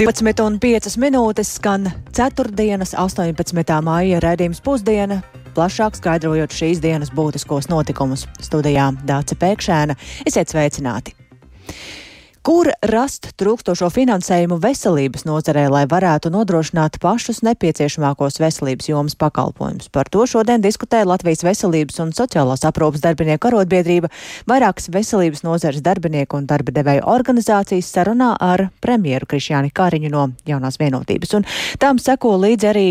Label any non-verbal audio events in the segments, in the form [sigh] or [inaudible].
12,5 minūtes skan 4. 18. māja raidījums pusdiena. Plašāk skaidrojot šīs dienas būtiskos notikumus, studijā Dāca Pēkšēna. Esiet sveicināti! Kur rast trūkstošo finansējumu veselības nozarē, lai varētu nodrošināt pašus nepieciešamākos veselības jomas pakalpojumus? Par to šodien diskutē Latvijas veselības un sociālās aprūpas darbinieku arotbiedrība, vairākas veselības nozares darbinieku un darba devēju organizācijas sarunā ar premjeru Krišjāni Kāriņu no jaunās vienotības. Un tam seko līdzi arī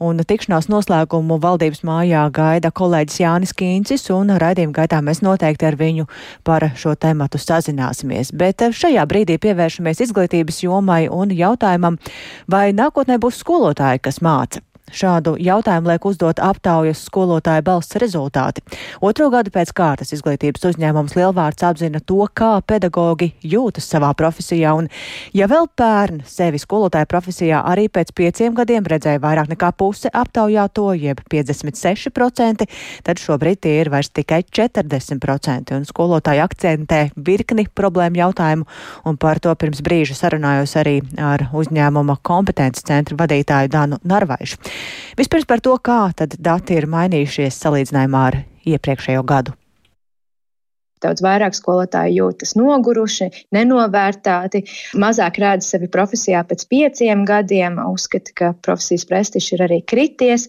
un tikšanās noslēgumu valdības mājā gaida kolēģis Jānis Kīncis un raidījuma gaitā mēs noteikti ar viņu par šo tematu sazināsimies. Bet šajā brīdī pievēršamies izglītības jomai un jautājumam, vai nākotnē būs skolotāji, kas māca. Šādu jautājumu liek uzdot aptaujas skolotāja balsts rezultāti. Otro gadu pēc kārtas izglītības uzņēmums Lielvārds apzina to, kā pedagogi jūtas savā profesijā, un ja vēl pērn sevi skolotāja profesijā arī pēc pieciem gadiem redzēja vairāk nekā puse aptaujāto, jeb 56%, tad šobrīd tie ir vairs tikai 40%, un skolotāji akcentē virkni problēmu jautājumu, un par to pirms brīža sarunājos arī ar uzņēmuma kompetences centra vadītāju Danu Narvaišu. Vispirms par to, kā tad dati ir mainījušies salīdzinājumā ar iepriekšējo gadu. Daudz vairāk skolotāji jūtas noguruši, nenovērtēti, mazāk redz sevi profesijā pēc pieciem gadiem, uzskata, ka profesijas prestižs ir arī krities,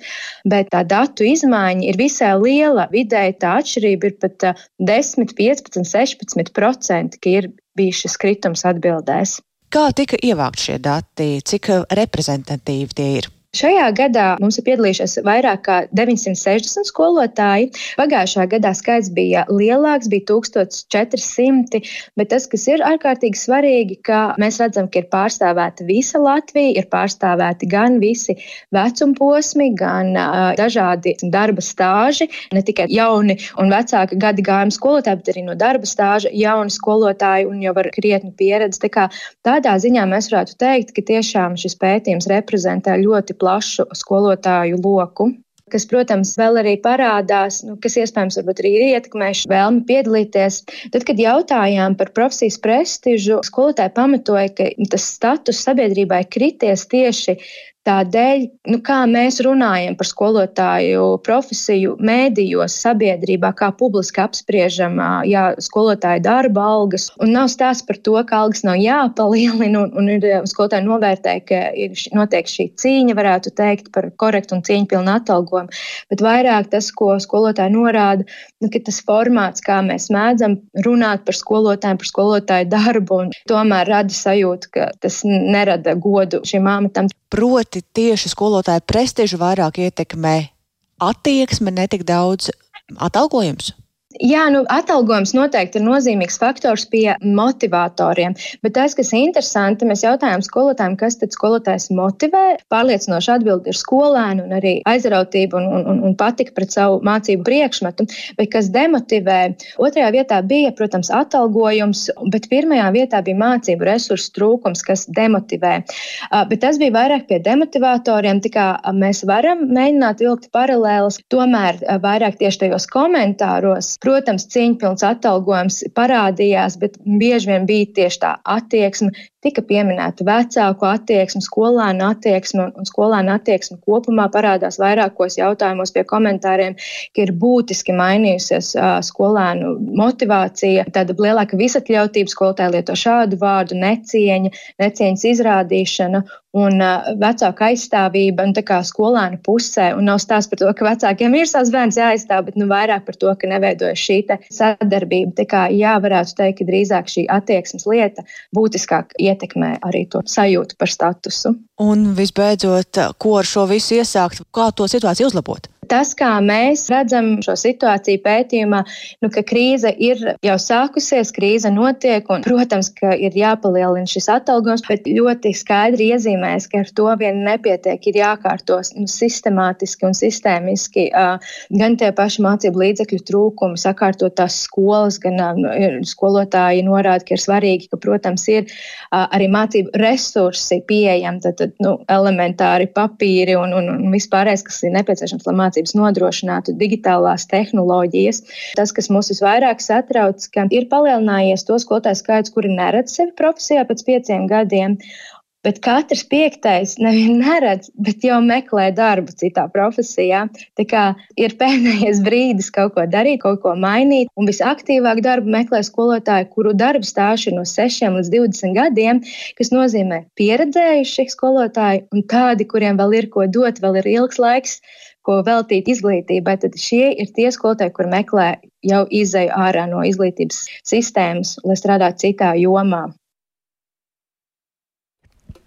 bet tā datu izmaiņa ir visai liela. Vidēji tā atšķirība ir pat 10, 15, 16 procenti, ka ir bijis šis kritums atbildēs. Kā tika ievākt šie dati, cik reprezentatīvi tie ir? Šajā gadā mums ir piedalījušies vairāk kā 960 skolotāji. Pagājušā gadā skaits bija lielāks, bija 1400, bet tas, kas ir ārkārtīgi svarīgi, ka mēs redzam, ka ir pārstāvēta visa Latvija, ir pārstāvēti gan visi vecumposmi, gan uh, dažādi darba stāži, ne tikai jauni un vecāki gadi gājumi skolotāji, bet arī no darba stāža jauni skolotāji un jau ar krietnu pieredzi. Tā kā tādā ziņā mēs varētu teikt, ka tiešām šis pētījums reprezentē ļoti plašu skolotāju loku kas, protams, vēl arī parādās, nu, kas iespējams arī ir ietekmējuši vēlmi piedalīties. Tad, kad jautājām par profesijas prestižu, skolotāji pamatoja, ka tas status sabiedrībai krities tieši Tādēļ, nu, kā mēs runājam par skolotāju profesiju, mēdījos, sabiedrībā, kā publiski apspriežam jā, skolotāju darba algas. Un nav stāsts par to, ka algas nav jāpalielina, un, un ir skolotāji novērtē, ka ir notiek šī cīņa, varētu teikt, par korektu un cieņpilnu atalgojumu. Bet vairāk tas, ko skolotāji norāda, nu, ka tas formāts, kā mēs mēdzam runāt par skolotājiem, par skolotāju darbu, tomēr rada sajūtu, ka tas nerada godu šim amatam. Proti tieši skolotāju prestižu vairāk ietekmē attieksme, ne tik daudz atalgojums. Jā, nu, atalgojums noteikti ir nozīmīgs faktors pie motivatoriem, bet tas, kas ir interesanti, mēs jautājām skolotājiem, kas tad skolotājs motivē. Pārliecinoši atbildi ir skolēni un arī aizrautība un, un, un, un patika pret savu mācību priekšmetu, bet kas demotivē. Otrajā vietā bija, protams, atalgojums, bet pirmajā vietā bija mācību resursu trūkums, kas demotivē. Bet tas bija vairāk pie demotivatoriem, tā kā mēs varam mēģināt vilkt paralēlus, tomēr vairāk tieši tajos komentāros Protams, cieņpilns atalgojums parādījās, bet bieži vien bija tieši tā attieksme, tika pieminēta vecāku attieksme, skolēnu attieksme, un skolēnu attieksme kopumā parādās vairākos jautājumos pie komentāriem, ka ir būtiski mainījusies skolēnu motivācija, tāda lielāka visatļautība, skolotāji lieto šādu vārdu, necieņa, necieņas izrādīšana un vecāka aizstāvība un kā skolēnu pusē. Un nav stāsts par to, ka vecākiem ir savs bērns jāaizstāv, bet nu, vairāk par to, ka neveidojas šī sadarbība. Tā kā jā, varētu teikt, ka drīzāk šī attieksmes lieta būtiskāk ietekmē arī to sajūtu par statusu. Un visbeidzot, ko ar šo visu iesākt, kā to situāciju uzlabot? Tas, kā mēs redzam šo situāciju pētījumā, nu, ka krīze ir jau sākusies, krīze notiek, un, protams, ka ir jāpalielina šis atalgojums, bet ļoti skaidri iezīmēs, ka ar to vien nepietiek, ir jākārtos nu, sistemātiski un sistēmiski uh, gan tie paši mācību līdzekļu trūkumi, sakārtot tās skolas, gan uh, skolotāji norāda, ka ir svarīgi, ka, protams, ir uh, arī mācību resursi pieejami, tad, tad nu, elementāri papīri un, un, un vispārējais, kas ir nepieciešams, lai mācību mācības nodrošinātu digitālās tehnoloģijas. Tas, kas mūs visvairāk satrauc, ka ir palielinājies to skolotāju skaits, kuri neredz sevi profesijā pēc pieciem gadiem. Bet katrs piektais nevien neredz, bet jau meklē darbu citā profesijā. Tā kā ir pēdējais brīdis kaut ko darīt, kaut ko mainīt. Un visaktīvāk darbu meklē skolotāji, kuru darba stāsts ir no 6 līdz 20 gadiem, kas nozīmē pieredzējuši skolotāji un tādi, kuriem vēl ir ko dot, vēl ir ilgs laiks ko veltīt izglītībai, tad šie ir tie skolotāji, kur meklē jau izēju ārā no izglītības sistēmas, lai strādātu citā jomā.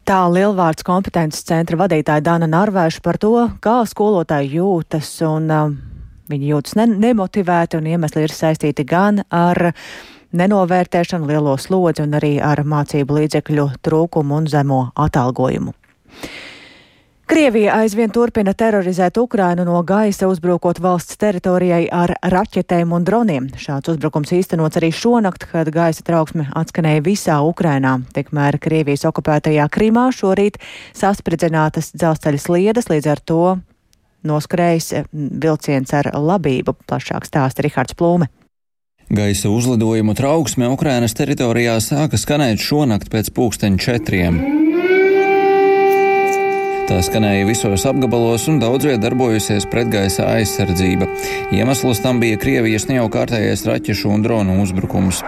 Tā Lielvārds kompetences centra vadītāja Dana Narvēša par to, kā skolotāji jūtas, un uh, viņi jūtas ne nemotivēti, un iemesli ir saistīti gan ar nenovērtēšanu, lielo slodzi, un arī ar mācību līdzekļu trūkumu un zemo atalgojumu. Krievija aizvien turpina terorizēt Ukrainu no gaisa, uzbrukot valsts teritorijai ar raķetēm un droniem. Šāds uzbrukums īstenots arī šonakt, kad gaisa trauksme atskanēja visā Ukrainā. Tikmēr Krievijas okupētajā Krimā šorīt saspridzinātas dzelzceļa sliedas, līdz ar to noskrējis vilciens ar labību. Plašāk stāsta Rihards Plūme. Gaisa uzlidojumu trauksme Ukrainas teritorijā sāka skanēt šonakt pēc pulksteņa četriem. Tā skanēja visos apgabalos un daudz viet darbojusies pretgaisa aizsardzība. Iemesls tam bija Krievijas neaukārtējais raķešu un dronu uzbrukums.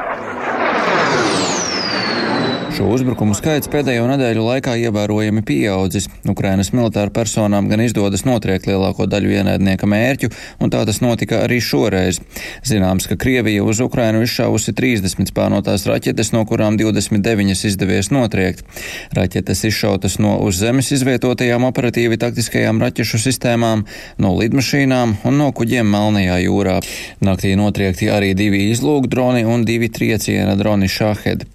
Šo uzbrukumu skaits pēdējo nedēļu laikā ievērojami pieaudzis. Ukrainas militāru personām gan izdodas notriekt lielāko daļu ienaidnieka mērķu, un tā tas notika arī šoreiz. Zināms, ka Krievija uz Ukrainu izšāvusi 30 spārnotās raķetes, no kurām 29 izdevies notriekt. Raķetes izšautas no uz zemes izvietotajām operatīvi taktiskajām raķešu sistēmām, no lidmašīnām un no kuģiem Melnajā jūrā. Naktī notriekti arī divi izlūkdroni un divi trieciena droni Šahed.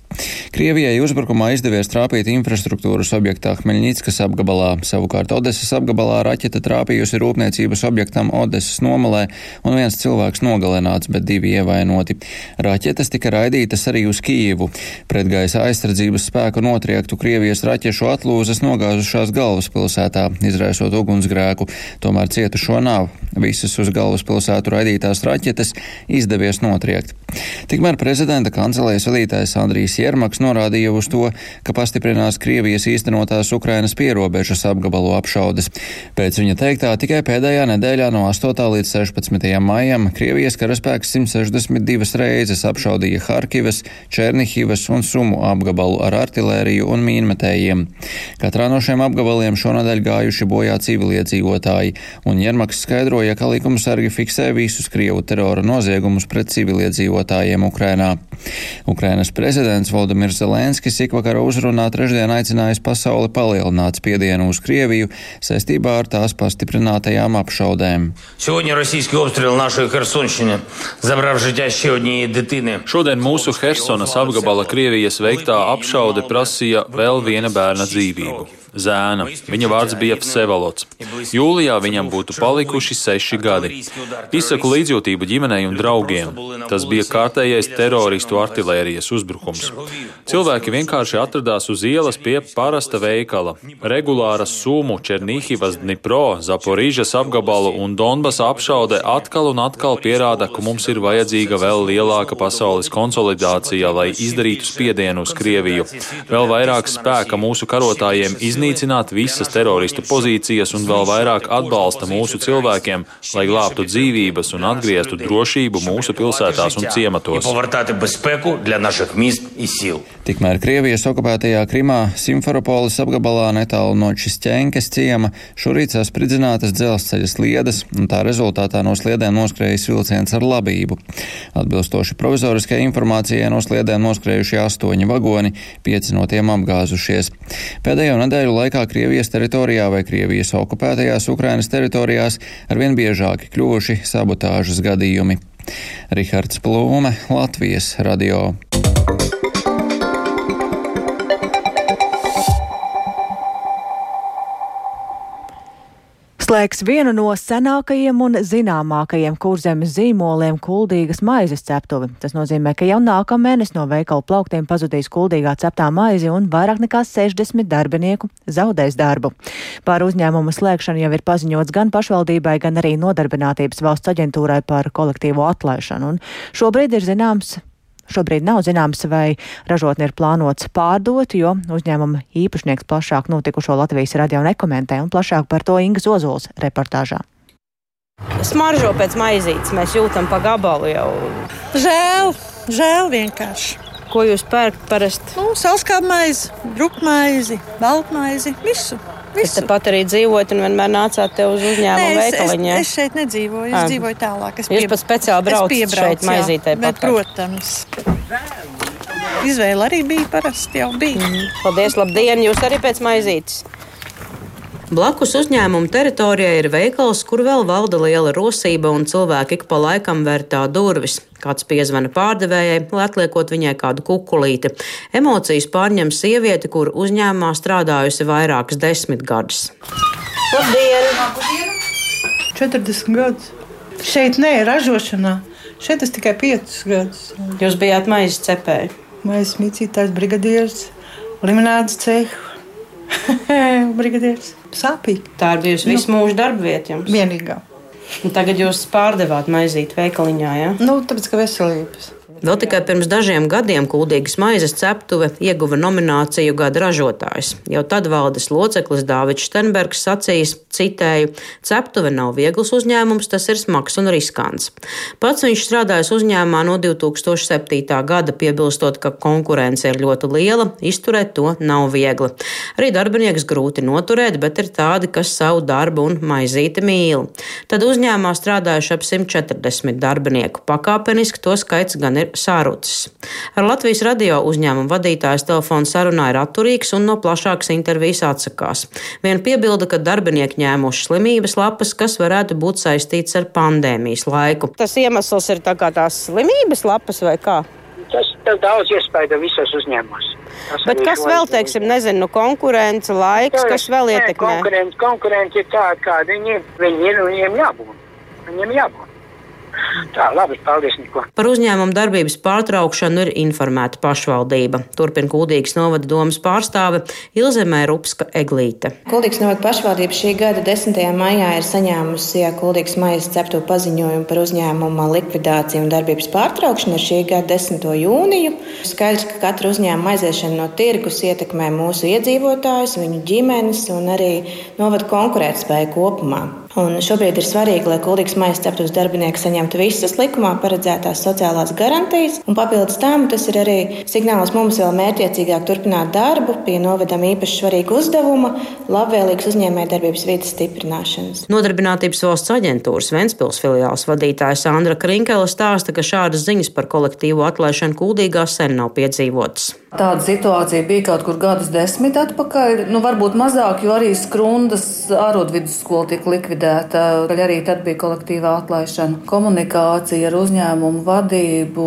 Krievijai uzbrukumā izdevies trāpīt infrastruktūras objektā Hmeļņickas apgabalā, savukārt Odesas apgabalā raķete trāpījusi rūpniecības objektam Odesas nomalē un viens cilvēks nogalināts, bet divi ievainoti. Raķetes tika raidītas arī uz Kijivu. Pretgaisa aizsardzības spēku notriektu Krievijas raķešu atlūzas nogāzušās galvaspilsētā, izraisot ugunsgrēku, tomēr cietušo nav. Visas uz galvaspilsētu raidītās raķetes izdevies notriekt. Tikmēr prezidenta kancelējas vadītājs Andrijs Jermaks norādīja uz to, ka pastiprinās Krievijas īstenotās Ukrainas pierobežas apgabalu apšaudes. Pēc viņa teiktā tikai pēdējā nedēļā no 8. līdz 16. maijam Krievijas karaspēks 162 reizes apšaudīja Harkivas, Černihivas un Sumu apgabalu ar artilēriju un mīnmetējiem. Katrā no šiem apgabaliem šonadēļ gājuši bojā civiliedzīvotāji, un Jermaks skaidroja, ka likumsargi fiksē visus Krievu terora noziegumus pret civiliedzīvotājiem iedzīvotājiem Ukrainā. Ukrainas prezidents Valdemirs Zelenskis ikvakara uzrunā trešdien aicinājis pasauli palielināt spiedienu uz Krieviju saistībā ar tās pastiprinātajām apšaudēm. Šodien mūsu Hersonas apgabala Krievijas veiktā apšaude prasīja vēl viena bērna dzīvību zēna. Viņa vārds bija Vsevalots. Jūlijā viņam būtu palikuši seši gadi. Izsaku līdzjūtību ģimenei un draugiem. Tas bija kārtējais teroristu artilērijas uzbrukums. Cilvēki vienkārši atradās uz ielas pie parasta veikala. Regulāra Sumu, Černihivas, Dnipro, Zaporīžas apgabalu un Donbas apšaude atkal un atkal pierāda, ka mums ir vajadzīga vēl lielāka pasaules konsolidācija, lai izdarītu spiedienu uz Krieviju. Vēl vairāk spēka mūsu karotājiem iznākt iznīcināt visas teroristu pozīcijas un vēl vairāk atbalsta mūsu cilvēkiem, lai glābtu dzīvības un atgrieztu drošību mūsu pilsētās un ciematos. Tikmēr Krievijas okupētajā Krimā Simferopolis apgabalā netālu no Čisķenkas ciema šorīt saspridzinātas dzelzceļa sliedes, un tā rezultātā no sliedēm noskrējis vilciens ar labību. Atbilstoši provizoriskajai informācijai no sliedēm noskrējuši astoņi vagoni, pieci no tiem apgāzušies. Pēdējo nedēļu nedēļu laikā Krievijas teritorijā vai Krievijas okupētajās Ukrainas teritorijās arvien biežāki kļuvuši sabotāžas gadījumi. Rihards Plūme, Latvijas radio. Slēgs vienu no senākajiem un zināmākajiem kurzemes zīmoliem Kuldīgas maizes ceptuvi. Tas nozīmē, ka jau nākamēnes no veikalu plauktiem pazudīs Kuldīgā ceptā maizi un vairāk nekā 60 darbinieku zaudēs darbu. Par uzņēmumu slēgšanu jau ir paziņots gan pašvaldībai, gan arī nodarbinātības valsts aģentūrai par kolektīvo atlaišanu. Un šobrīd ir zināms Šobrīd nav zināms, vai ražotni ir plānots pārdot, jo uzņēmuma īpašnieks plašāk notikušo Latvijas radio nekomentē un plašāk par to Inga Zozols reportāžā. Smaržo pēc maizītes, mēs jūtam pa gabalu jau. Žēl, žēl vienkārši. Ko jūs pērkat parasti? Nu, Salskāpju maizi, brūkmaizi, baltmaizi, visu. Jūs tepat arī dzīvojat un vienmēr nācāt te uz uzņēmumu veikaliņu. Es, es šeit nedzīvoju, es Ah. dzīvoju tālāk. Es Jūs pat speciāli braucat šeit maizītē bet, protams. Izvēle arī bija parasti jau bija. Mm. Paldies, labdien! Jūs arī pēc maizītes! Blakus uzņēmuma teritorijai ir veikals, kur vēl valda liela rosība, un cilvēki ik pa laikam vērtā durvis. Kāds piezvana pārdevējai, lai atliekot viņai kādu kukulīti. Emocijas pārņem sieviete, kur uzņēmumā strādājusi vairākas desmitgadus. Labdien! 40 gadus. Šeit nē, ražošanā. Šeit es tikai 5 gadus. Jūs bijāt maizes cepēji. Mēs mīcītājs brigadieris, limonādes cehu. [laughs] brigadieris. Sāpīgi. Tā ir bijusi visu mūžu darba vieta jums. Vienīgā. Un tagad jūs pārdevāt maizīti veikaliņā, jā? Ja? Nu, tāpēc, ka veselības. Vēl tikai pirms dažiem gadiem Kuldīgas maizes ceptuve ieguva nomināciju gada ražotājs. Jau tad valdes loceklis Dāvids Štenbergs sacījis, citēju, ceptuve nav viegls uzņēmums, tas ir smags un riskants. Pats viņš strādājas uzņēmumā no 2007. gada, piebilstot, ka konkurence ir ļoti liela, izturēt to nav viegli. Arī darbinieks grūti noturēt, bet ir tādi, kas savu darbu un maizīti mīl. Tad uzņēmumā strādājuši ap 140 darbinieku. Pakāpeniski to skaits gan ir sārucis. Ar Latvijas radio uzņēmumu vadītājs telefona sarunā ir atturīgs un no plašākas intervijas atsakās. Viena piebilda, ka darbinieki ņēmuši slimības lapas, kas varētu būt saistīts ar pandēmijas laiku. Tas iemesls ir tā tās slimības lapas vai kā? Tas tev daudz iespēja visos uzņēmumos. Tas Bet kas vēl, teiksim, nezinu, nu, konkurence, laiks, kas vēl ietekmē? Konkurence, konkurence ir tāda, kāda viņi ir. Viņi ir un viņiem jābūt. Viņiem jābūt. Tā, labi, paldies, Niko. Par uzņēmumu darbības pārtraukšanu ir informēta pašvaldība. Turpina Kūdīgas novada domas pārstāve Ilzemē Rupska Eglīte. Kuldīgas novada pašvaldība šī gada 10. maijā ir saņēmusi Kuldīgas maizes cepto paziņojumu par uzņēmuma likvidāciju un darbības pārtraukšanu ar šī gada 10. jūniju. Skaidrs, ka katra uzņēmuma aiziešana no tirgus ietekmē mūsu iedzīvotājus, viņu ģimenes un arī novada konkurētspēju kopumā. Un šobrīd ir svarīgi, lai Kuldīgas maizes ceptos darbinieki saņemtu visas likumā paredzētās sociālās garantijas, un papildus tam tas ir arī signāls mums vēl mērķiecīgāk turpināt darbu pie novadam īpaši svarīga uzdevuma - labvēlīgas uzņēmējdarbības vidas stiprināšanas. Nodarbinātības valsts aģentūras Ventspils filiāls vadītājs Sandra Krinkela stāsta, ka šādas ziņas par kolektīvu atlaišanu Kuldīgā sen nav piedzīvotas. Tāda situācija bija kaut kur gadus desmit atpakaļ. Nu, varbūt mazāk, jo arī Skrundas ārodvidusskola tika likvidēta. Arī tad bija kolektīvā atlaišana. Komunikācija ar uzņēmumu vadību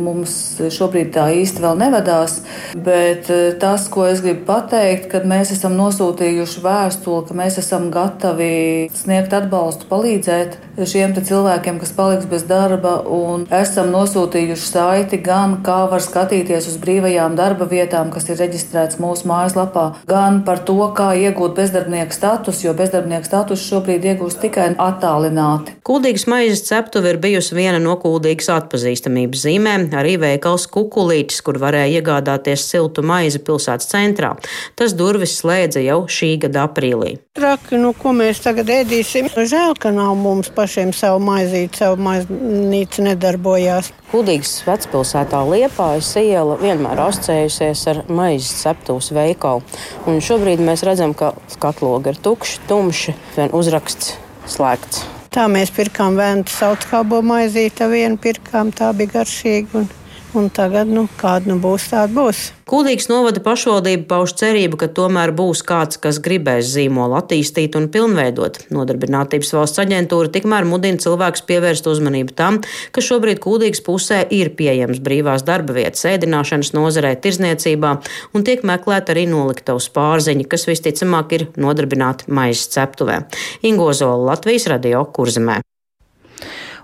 mums šobrīd tā īsti vēl nevedās. Bet eh, tas, ko es gribu pateikt, kad mēs esam nosūtījuši vēstuli, ka mēs esam gatavi sniegt atbalstu, palīdzēt šiem cilvēkiem, kas paliks bez darba, un esam nosūtījuši saiti gan kā var skatīties uz brīvajām darba vietām, kas ir reģistrēts mūsu mājaslapā, gan par to, kā iegūt bezdarbnieku statusu, jo bezdarbnieku statusu šobrīd iegūst tikai attālināti. Kuldīgas maizes ceptuve ir bijusi viena no kuldīgas atpazīstamības zīmēm, arī veikals Kukulītis, kur varēja iegādāties siltu maizi pilsētas centrā. Tas durvis slēdza jau šī gada aprīlī. Traki, nu, ko mēs tagad ēdīsim? Žēl, ka nav mums pašiem savu maizīti, savu maiznīcu nedarbojās. Kuldīgas vecpilsētā Liepājas iela vienmēr asociējusies ar maizes ceptūs veikalu. Un šobrīd mēs redzam, ka skatlogi ir tukši, tumši, vien uzraksts slēgts. Tā mēs pirkām vēnu sauckābo maizīti, vienu pirkām, tā bija garšīga. Un, un tagad, nu, kāda nu būs, tāda būs. Kuldīgas novada pašvaldība pauž cerību, ka tomēr būs kāds, kas gribēs zīmolu attīstīt un pilnveidot. Nodarbinātības valsts aģentūra tikmēr mudina cilvēkus pievērst uzmanību tam, ka šobrīd Kuldīgas pusē ir pieejams brīvās darba vietas ēdināšanas nozarē, tirzniecībā un tiek meklēta arī noliktavas pārziņa, kas visticamāk ir nodarbināti maizes ceptuvē. Ingozola Latvijas radio kurzemē.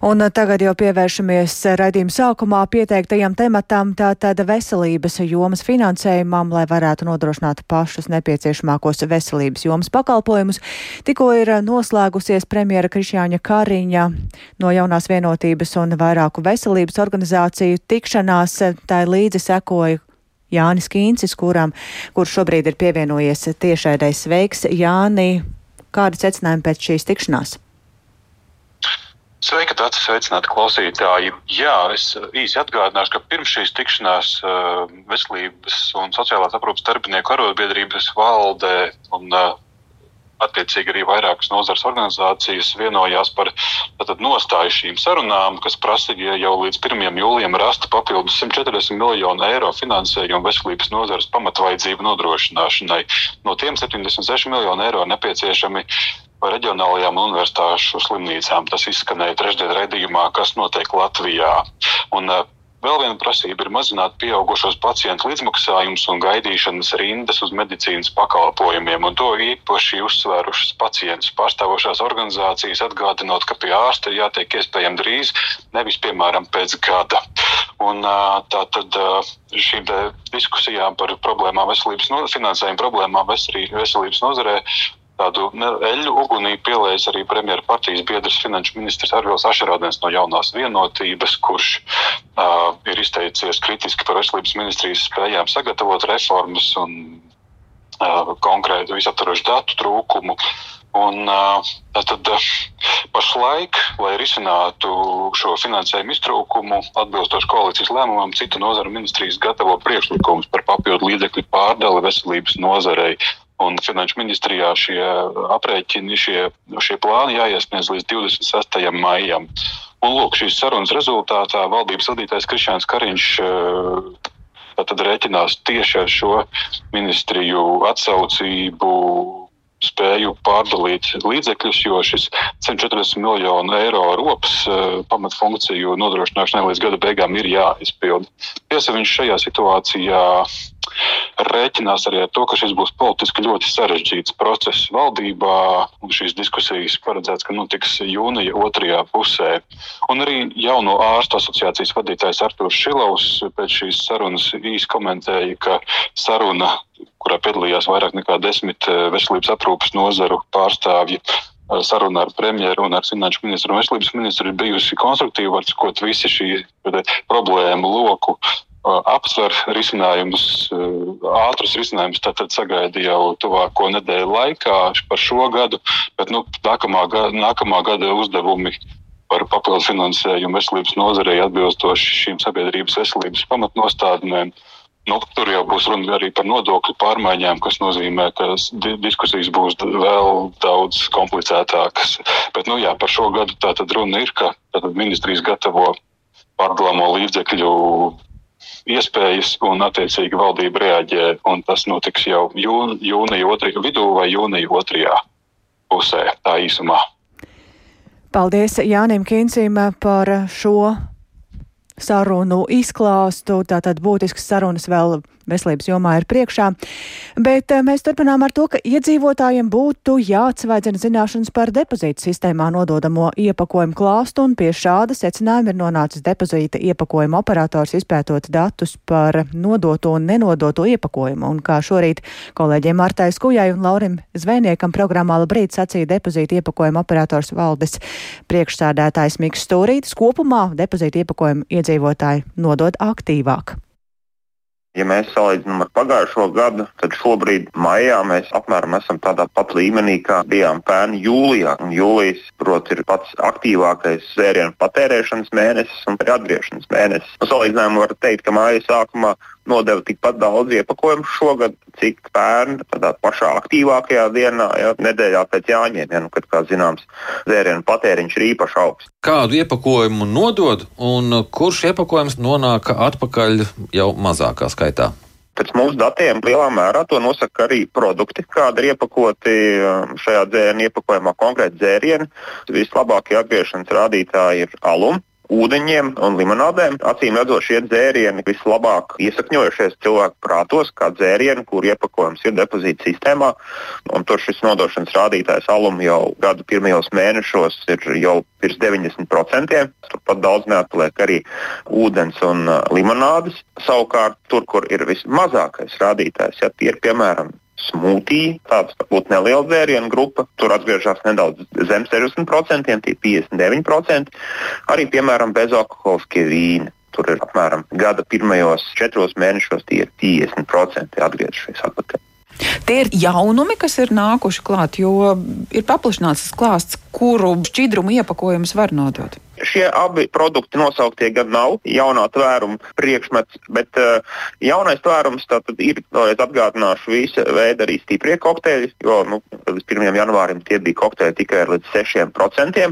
Un tagad jau pievēršamies raidījuma sākumā pieteiktajam tematam, tātad veselības jomas finansējumam, lai varētu nodrošināt pašus nepieciešamākos veselības jomas pakalpojumus. Tikko ir noslēgusies premjera Krišjāņa Kariņa no jaunās vienotības un vairāku veselības organizāciju tikšanās. Tā līdzi sekoja Jānis Kīncis, kuram, kurš šobrīd ir pievienojies tiešraidai sveiks. Jāni, kādi secinājumi pēc šīs tikšanās? Sveika, tāds sveicināti klausītāji. Jā, es īsi atgādināšu, ka pirms šīs tikšanās veselības un sociālās aprūpas darbinieku arotbiedrības valde un attiecīgi arī vairākas nozares organizācijas vienojās par tātad, nostāju šīm sarunām, kas prasīja jau līdz 1. jūlijam rast papildus 140 miljonu eiro finansējumu veselības nozares pamatvajadzību nodrošināšanai. No tiem 76 miljonu eiro nepieciešami reģionālajām universitāšu slimnīcām. Tas izskanēja trešdien redzījumā, kas notiek Latvijā. Un, Vēl viena prasība ir mazināt pieaugušos pacientu līdzmaksājumus un gaidīšanas rindas uz medicīnas pakalpojumiem, un to īpaši uzsvērušas pacientus pārstāvošās organizācijas, atgādinot, ka pie ārsta jātiek iespējami drīz, nevis piemēram pēc gada. Un, tā tad šīm diskusijām par problēmām veselības no, finansējuma problēmām veselības nozarē tādu eļļu ugunī pielējis arī premjeras partijas biedrs finanšu ministrs Arvils Ašerādens no jaunās vienotības, kurš uh, ir izteicies kritiski par veselības ministrijas spējām sagatavot reformas un uh, konkrētu visaptvarošu datu trūkumu. Un, tātad, pašlaik, lai risinātu šo finansējumu iztrūkumu, atbilstoši koalīcijas lēmumam, citu nozaru ministrijas gatavo priekšlikumus par papildu līdzekļu pārdali veselības nozarei. Un Finanšu ministrijā šie aprēķini, šie, šie plāni jāiesniedz līdz 26. maijam. Un, lūk, šīs sarunas rezultātā valdības vadītājs Krišāns Kariņš tad rēķinās tieši ar šo ministriju atsaucību spēju pārdalīt līdzekļus, jo šis 140 miljonu eiro rops pamatfunkciju nodrošināšanai līdz gada beigām ir jāizpild. Tiesa, viņš šajā situācijā rēķinās arī ar to, ka šis būs politiski ļoti sarežģīts process valdībā, un šīs diskusijas paredzēts, ka notiks jūnija otrajā pusē. Un arī jauno ārstu asociācijas vadītājs Artūrs Šilovs pēc šīs sarunas īsi komentēja, ka saruna, kurā piedalījās vairāk nekā desmit eh, veselības aprūpas nozaru pārstāvji, eh, saruna ar premjeru un ar finanšu ministru un veselības ministru ir bijusi konstruktīva, var sakot, visi šī problēmu loku aptver risinājumus, ātrus risinājumus. Tātad sagaida jau tuvāko nedēļu laikā par šo gadu, bet nu, nākamā, gada, nākamā gada uzdevumi par papildu finansējumu veselības nozarei atbilstoši šīm sabiedrības veselības pamatnostādnēm. Nu, tur jau būs runa arī par nodokļu pārmaiņām, kas nozīmē, ka diskusijas būs vēl daudz komplicētākas. Bet nu, jā, par šo gadu tā tad runa ir, ka ministrijas gatavo pārdalāmo līdzekļu iespējas, un attiecīgi valdība reaģē. Tas notiks jau jūn, jūnija otrajā vidū vai jūnija otrajā pusē, tā īsumā. Paldies Jānim Kīncim par šo sarunu izklāstu. Tātad būtisks sarunas vēl veselības jomā ir priekšā. Bet eh, mēs turpinām ar to, ka iedzīvotājiem būtu jāatsvaidzina zināšanas par depozītu sistēmā nododamo iepakojumu klāstu, un pie šāda secinājuma ir nonācis depozīta iepakojuma operators izpētot datus par nodoto un nenodoto iepakojumu. Un kā šorīt kolēģiem Martai Skujai un Laurim Zvejniekam programmā labrīt sacīja depozīta iepakojuma operators valdes priekšsādētājs Miks Stūrītis, kopumā depozīta iepakojumu iedzīvotāji nodod aktīvāk. Ja mēs salīdzinām ar pagājušo gadu, tad šobrīd maijā mēs apmēram esam tādā pat līmenī, kā bijām pērn jūlijā. Un jūlijas, protams, ir pats aktīvākais zērienu patērēšanas mēnesis un arī atgriešanas mēnesis. Un salīdzinājumā var teikt, ka māja sākumā nodeva tikpat daudz iepakojumu šogad, cik pērn tādā pašā aktīvākajā dienā, ja, nedēļā pēc jāņem, ja, nu, kad, kā zināms, dzērienu patēriņš ir īpaši augsts. Kādu iepakojumu nodod un kurš iepakojums nonāk atpakaļ jau mazākā skaitā? Pēc mūsu datiem lielā mērā to nosaka arī produkti, kādi ir iepakoti um, šajā dzērienu iepakojumā, konkrēti dzērieni. Vislabākie atgriešanas rādītāji ir alum, ūdeņiem un limonādēm. Acīm redzot, šie dzērieni vislabāk iesakņojušies cilvēku prātos, kā dzērieni, kur iepakojums ir depozīta sistēmā. Tur šis nodošanas rādītājs alum jau gadu pirmajos mēnešos ir jau virs 90%. Turpat daudz neatliek arī ūdens un uh, limonādes. Savukārt, tur, kur ir vismazākais rādītājs, ja tie ir piemēram smūtija, tāds varbūt neliela dzērienu grupa, tur atgriežas nedaudz zem 60%, tie 59%. Arī, piemēram, bezalkoholiskie vīni. Tur ir apmēram gada pirmajos četros mēnešos tie ir 50% atgriežušies atpakaļ. Tie ir jaunumi, kas ir nākuši klāt, jo ir paplašināts klāsts, kuru šķidrumu iepakojumus var nodot. Šie abi produkti nosauktie gan nav jaunā tvēruma priekšmets, bet uh, jaunais tvērums ir, vēlreiz atgādināšu, visa veida arī stiprie kokteļi, jo nu, līdz 1. janvārim tie bija kokteļi tikai līdz 6%.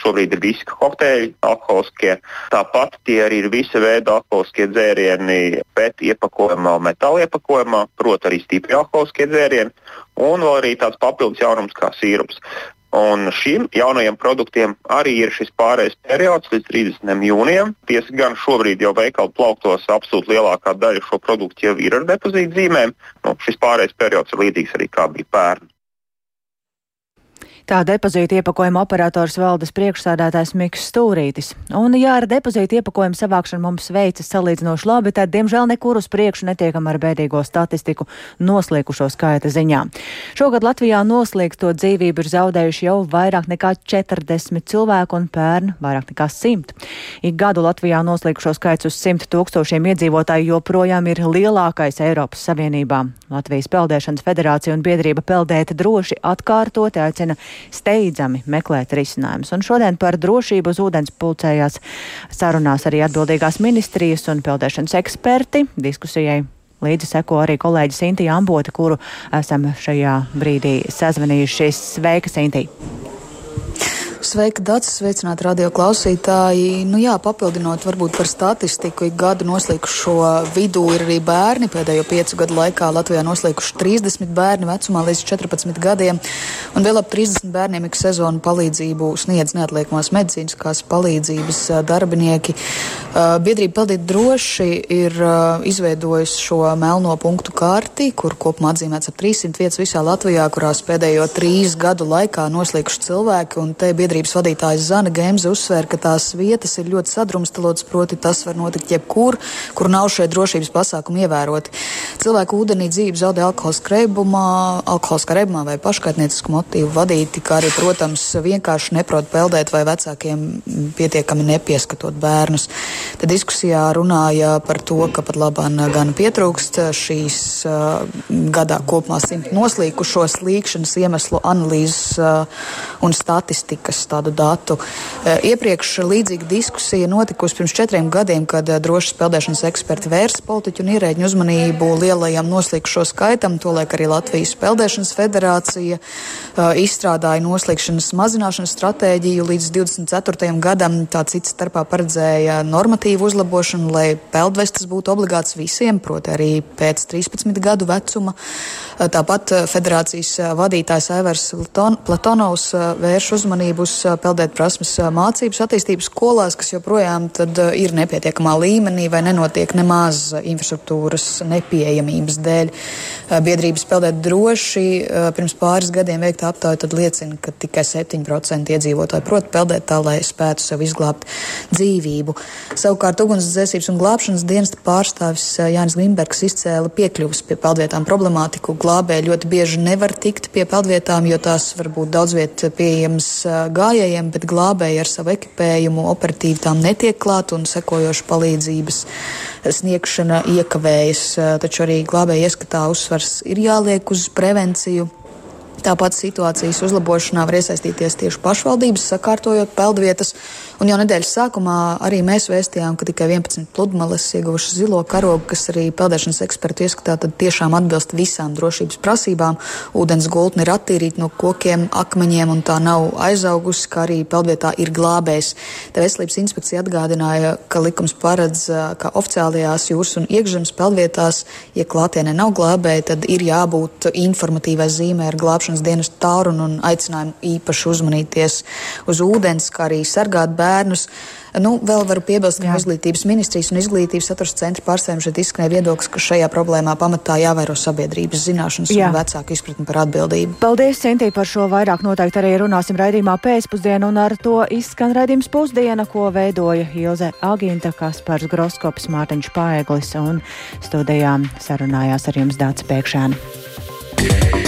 Šobrīd ir visi kokteļi, alkoholiskie. Tāpat tie arī ir visa veida alkoholiskie dzērieni, bet iepakojumā, metāla iepakojumā, proti arī stipri alkoholiskie dzērieni. Un vēl arī tāds papildus jaunums kā sīrups. Un šiem jaunajiem produktiem arī ir šis pārējais periods līdz 30. jūnijam. Tiesa gan šobrīd jau veikalu plauktos absolūti lielākā daļa šo produktu jau ir ar depozītu zīmēm. Nu, šis pārējais periods ir līdzīgs arī kā bija pērn. Tā depozīta iepakojuma operators valdes priekšsādātājs Miks Stūrītis. Un, ja ar depozīta iepakojumu savākšanu mums veicas salīdzinoši labi, tad, diemžēl, nekur uz priekšu netiekam ar bēdīgo statistiku noslīkušo skaita ziņā. Šogad Latvijā noslīgsto dzīvību ir zaudējuši jau vairāk nekā 40 cilvēku un pērn vairāk nekā 100. Ik gadu Latvijā noslīkušo skaits uz 100 tūkstošiem iedzīvotāju joprojām ir lielākais Eiropas Savienībā. Latvijas Peldēšanas federācija un biedrība Peldēt droši atkārtoti aicina steidzami meklēt risinājumus. Un šodien par drošību uz ūdens pulcējās sarunās arī atbildīgās ministrijas un peldēšanas eksperti diskusijai. Līdzi seko arī kolēģi Sintīna Ambota, kuru esam šajā brīdī sazvanījuši. Sveika, Sintīna! Sveika, Dārts! Sveicināti radio klausītāji! Nu, jā, papildinot varbūt par statistiku, ik gadu noslīkušo vidū ir arī bērni. Pēdējo piecu gadu laikā Latvijā noslīkuši 30 bērni vecumā līdz 14 gadiem, un vēl ap 30 bērniem ik sezonu palīdzību sniedz neatliekamās medicīniskās palīdzības darbinieki. Biedrība Paldīt droši ir izveidojusi šo melno punktu karti, kur kopumā atzīmēts ap 300 vietas visā Latvijā, kurās pēdējo trīs gadu laikā noslīkuši cilvēki, un te biedrība biedrības vadītājs Zana Gemze uzsver, ka tās vietas ir ļoti sadrumstalotas, proti tas var notikt jebkur, kur nav šie drošības pasākumi ievēroti. Cilvēku ūdenī dzīve zaudē alkohola skreibumā, alkohola skreibumā vai paškaitniecisku motīvu vadīti, kā arī, protams, vienkārši neprot peldēt vai vecākiem pietiekami nepieskatot bērnus. Te diskusijā runāja par to, ka pat labāk gan pietrūkst šīs uh, gadā kopumā simt noslīkušo slīkšanas iemeslu analīzes uh, un statistikas tādu datu. E, iepriekš līdzīga diskusija notikusi pirms četriem gadiem, kad e, drošas peldēšanas eksperti vērsa politiķu un ierēģu uzmanību lielajam noslīgšo skaitam. Tolēk arī Latvijas Peldēšanas federācija e, izstrādāja noslīgšanas mazināšanas stratēģiju līdz 24. gadam. Tā cits starpā paredzēja normatīvu uzlabošanu, lai peldvestas būtu obligāts visiem, proti arī pēc 13 gadu vecuma. Tāpat federācijas vadītājs Aivars Platonovs vērš uzmanību uz peldēt prasmes mācības attīstības skolās, kas joprojām ir nepietiekamā līmenī vai nenotiek nemaz infrastruktūras nepieejamības dēļ. Biedrības peldēt droši pirms pāris gadiem veikta aptauja liecina, ka tikai 7% iedzīvotāji prot peldēt tā, lai spētu sev izglābt dzīvību. Savukārt ugunsdzēsības un glābšanas dienesta pārstāvis Jānis Grimbergs izcēla piekļuvas pie peldvietām problemātiku. Glābēji ļoti bieži nevar tikt pie peldvietām, jo tās var būt daudz viet pieejamas gājējiem, bet glābēji ar savu ekipējumu operatīvi tām netiek klāt un sekojoša palīdzības sniegšana iekavējas. Taču arī glābēji ieskatā uzsvars ir jāliek uz prevenciju. Tāpat situācijas uzlabošanā var iesaistīties tieši pašvaldības, sakārtojot peldvietas Un jau nedēļas sākumā arī mēs vēstījām, ka tikai 11 pludmales ieguvušas zilo karogu, kas arī peldēšanas ekspertu ieskatā tiešām atbilst visām drošības prasībām. Ūdens gultne ir attīrīta no kokiem, akmeņiem un tā nav aizaugusi, kā arī peldvietā ir glābējs. Te veselības inspekcija atgādināja, ka likums paredz, ka oficiālajās jūras un iekšzemes peldvietās, ja klātienē nav glābēji, tad ir jābūt informatīvai zīmē ar glābšanas dienas tālruni un aicinājumu īpaši uzmanīties uz ūdens, kā arī sargāt bērnu bērnus. Nu, vēl varu piebilst, ka no izglītības ministrijas un izglītības saturs centra pārstāvjiem šeit izskanēja viedoklis, ka šajā problēmā pamatā jāvēro sabiedrības zināšanas Jā. un vecāku izpratni par atbildību. Paldies, Sintī, par šo vairāk noteikti arī runāsim raidījumā pēcpusdienu, un ar to izskan raidījums pusdiena, ko veidoja Ilze Aginta, Kaspars Groskops, Mārtiņš Paeglis un studijām sarunājās ar jums Dācis Pēkšēni. Yeah.